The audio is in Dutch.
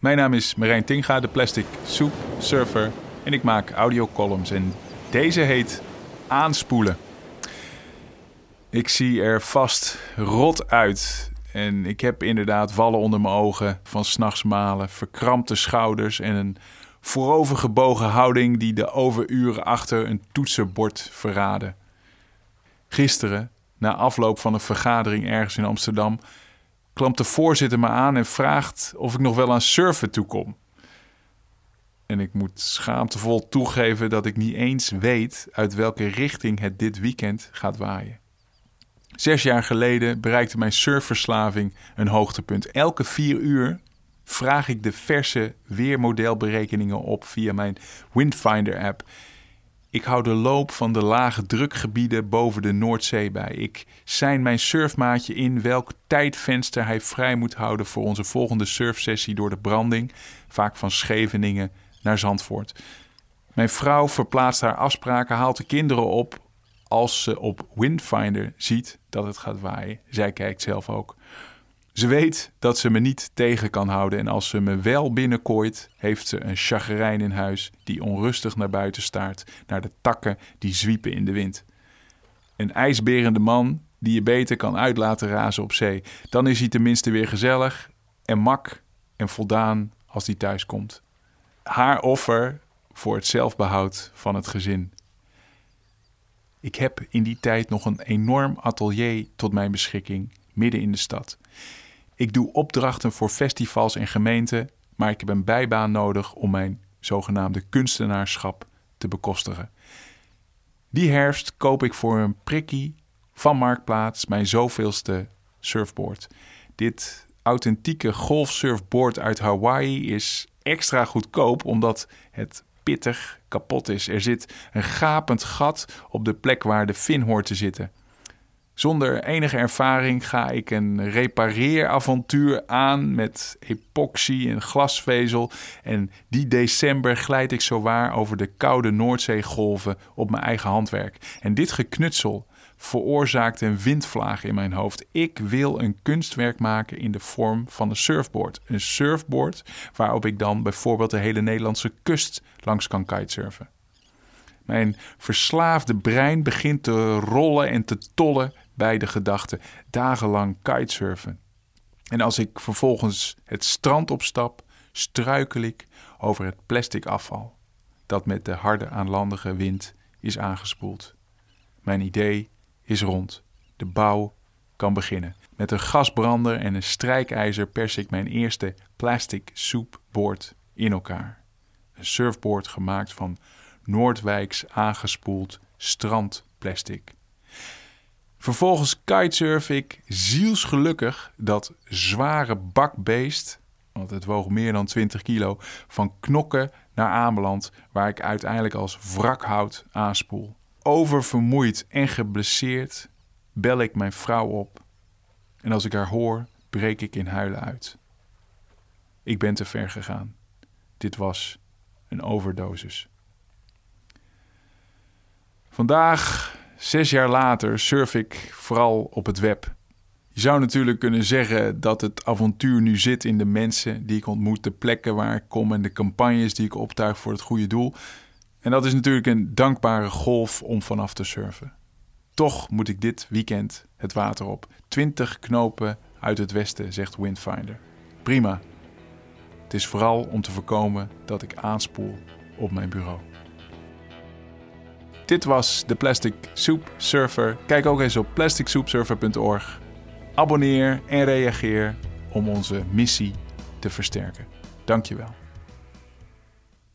Mijn naam is Marijn Tinga, de Plastic Soup Surfer. En ik maak audiocolumns. En deze heet Aanspoelen. Ik zie er vast rot uit. En ik heb inderdaad wallen onder mijn ogen van s'nachts malen, verkrampte schouders en een voorovergebogen houding die de overuren achter een toetsenbord verraden. Gisteren, na afloop van een vergadering ergens in Amsterdam, klampt de voorzitter me aan en vraagt of ik nog wel aan surfen toekom. En ik moet schaamtevol toegeven dat ik niet eens weet uit welke richting het dit weekend gaat waaien. Zes jaar geleden bereikte mijn surfverslaving een hoogtepunt. Elke vier uur vraag ik de verse weermodelberekeningen op via mijn Windfinder-app. Ik hou de loop van de lage drukgebieden boven de Noordzee bij. Ik zijn mijn surfmaatje in welk tijdvenster hij vrij moet houden voor onze volgende surfsessie door de branding, vaak van Scheveningen naar Zandvoort. Mijn vrouw verplaatst haar afspraken, haalt de kinderen op als ze op Windfinder ziet dat het gaat waaien. Zij kijkt zelf ook. Ze weet dat ze me niet tegen kan houden en als ze me wel binnenkooit, heeft ze een chagrijn in huis die onrustig naar buiten staart, naar de takken die zwiepen in de wind. Een ijsberende man die je beter kan uit laten razen op zee. Dan is hij tenminste weer gezellig en mak en voldaan als hij thuis komt. Haar offer voor het zelfbehoud van het gezin. Ik heb in die tijd nog een enorm atelier tot mijn beschikking midden in de stad. Ik doe opdrachten voor festivals en gemeenten, maar ik heb een bijbaan nodig om mijn zogenaamde kunstenaarschap te bekostigen. Die herfst koop ik voor een prikkie van Marktplaats mijn zoveelste surfboard. Dit authentieke golfsurfboard uit Hawaii is extra goedkoop omdat het pittig kapot is. Er zit een gapend gat op de plek waar de fin hoort te zitten. Zonder enige ervaring ga ik een repareeravontuur aan met epoxy en glasvezel. En die december glijd ik zowaar over de koude Noordzeegolven op mijn eigen handwerk. En dit geknutsel veroorzaakt een windvlaag in mijn hoofd. Ik wil een kunstwerk maken in de vorm van een surfboard. Een surfboard waarop ik dan bijvoorbeeld de hele Nederlandse kust langs kan kitesurfen. Mijn verslaafde brein begint te rollen en te tollen bij de gedachte dagenlang kitesurfen. En als ik vervolgens het strand opstap, struikel ik over het plastic afval dat met de harde aanlandige wind is aangespoeld. Mijn idee is rond. De bouw kan beginnen. Met een gasbrander en een strijkijzer pers ik mijn eerste plastic soepboard in elkaar. Een surfboard gemaakt van Noordwijks aangespoeld strandplastic. Vervolgens kitesurf ik zielsgelukkig dat zware bakbeest, want het woog meer dan 20 kilo, van knokken naar Ameland, waar ik uiteindelijk als wrakhout aanspoel. Oververmoeid en geblesseerd bel ik mijn vrouw op en als ik haar hoor, breek ik in huilen uit. Ik ben te ver gegaan. Dit was een overdosis. Vandaag Zes jaar later surf ik vooral op het web. Je zou natuurlijk kunnen zeggen dat het avontuur nu zit in de mensen die ik ontmoet, de plekken waar ik kom en de campagnes die ik optuig voor het goede doel. En dat is natuurlijk een dankbare golf om vanaf te surfen. Toch moet ik dit weekend het water op. 20 knopen uit het westen, zegt Windfinder. Prima. Het is vooral om te voorkomen dat ik aanspoel op mijn bureau. Dit was de Plastic Soup Surfer. Kijk ook eens op plasticsoupsurfer.org. Abonneer en reageer om onze missie te versterken. Dankjewel.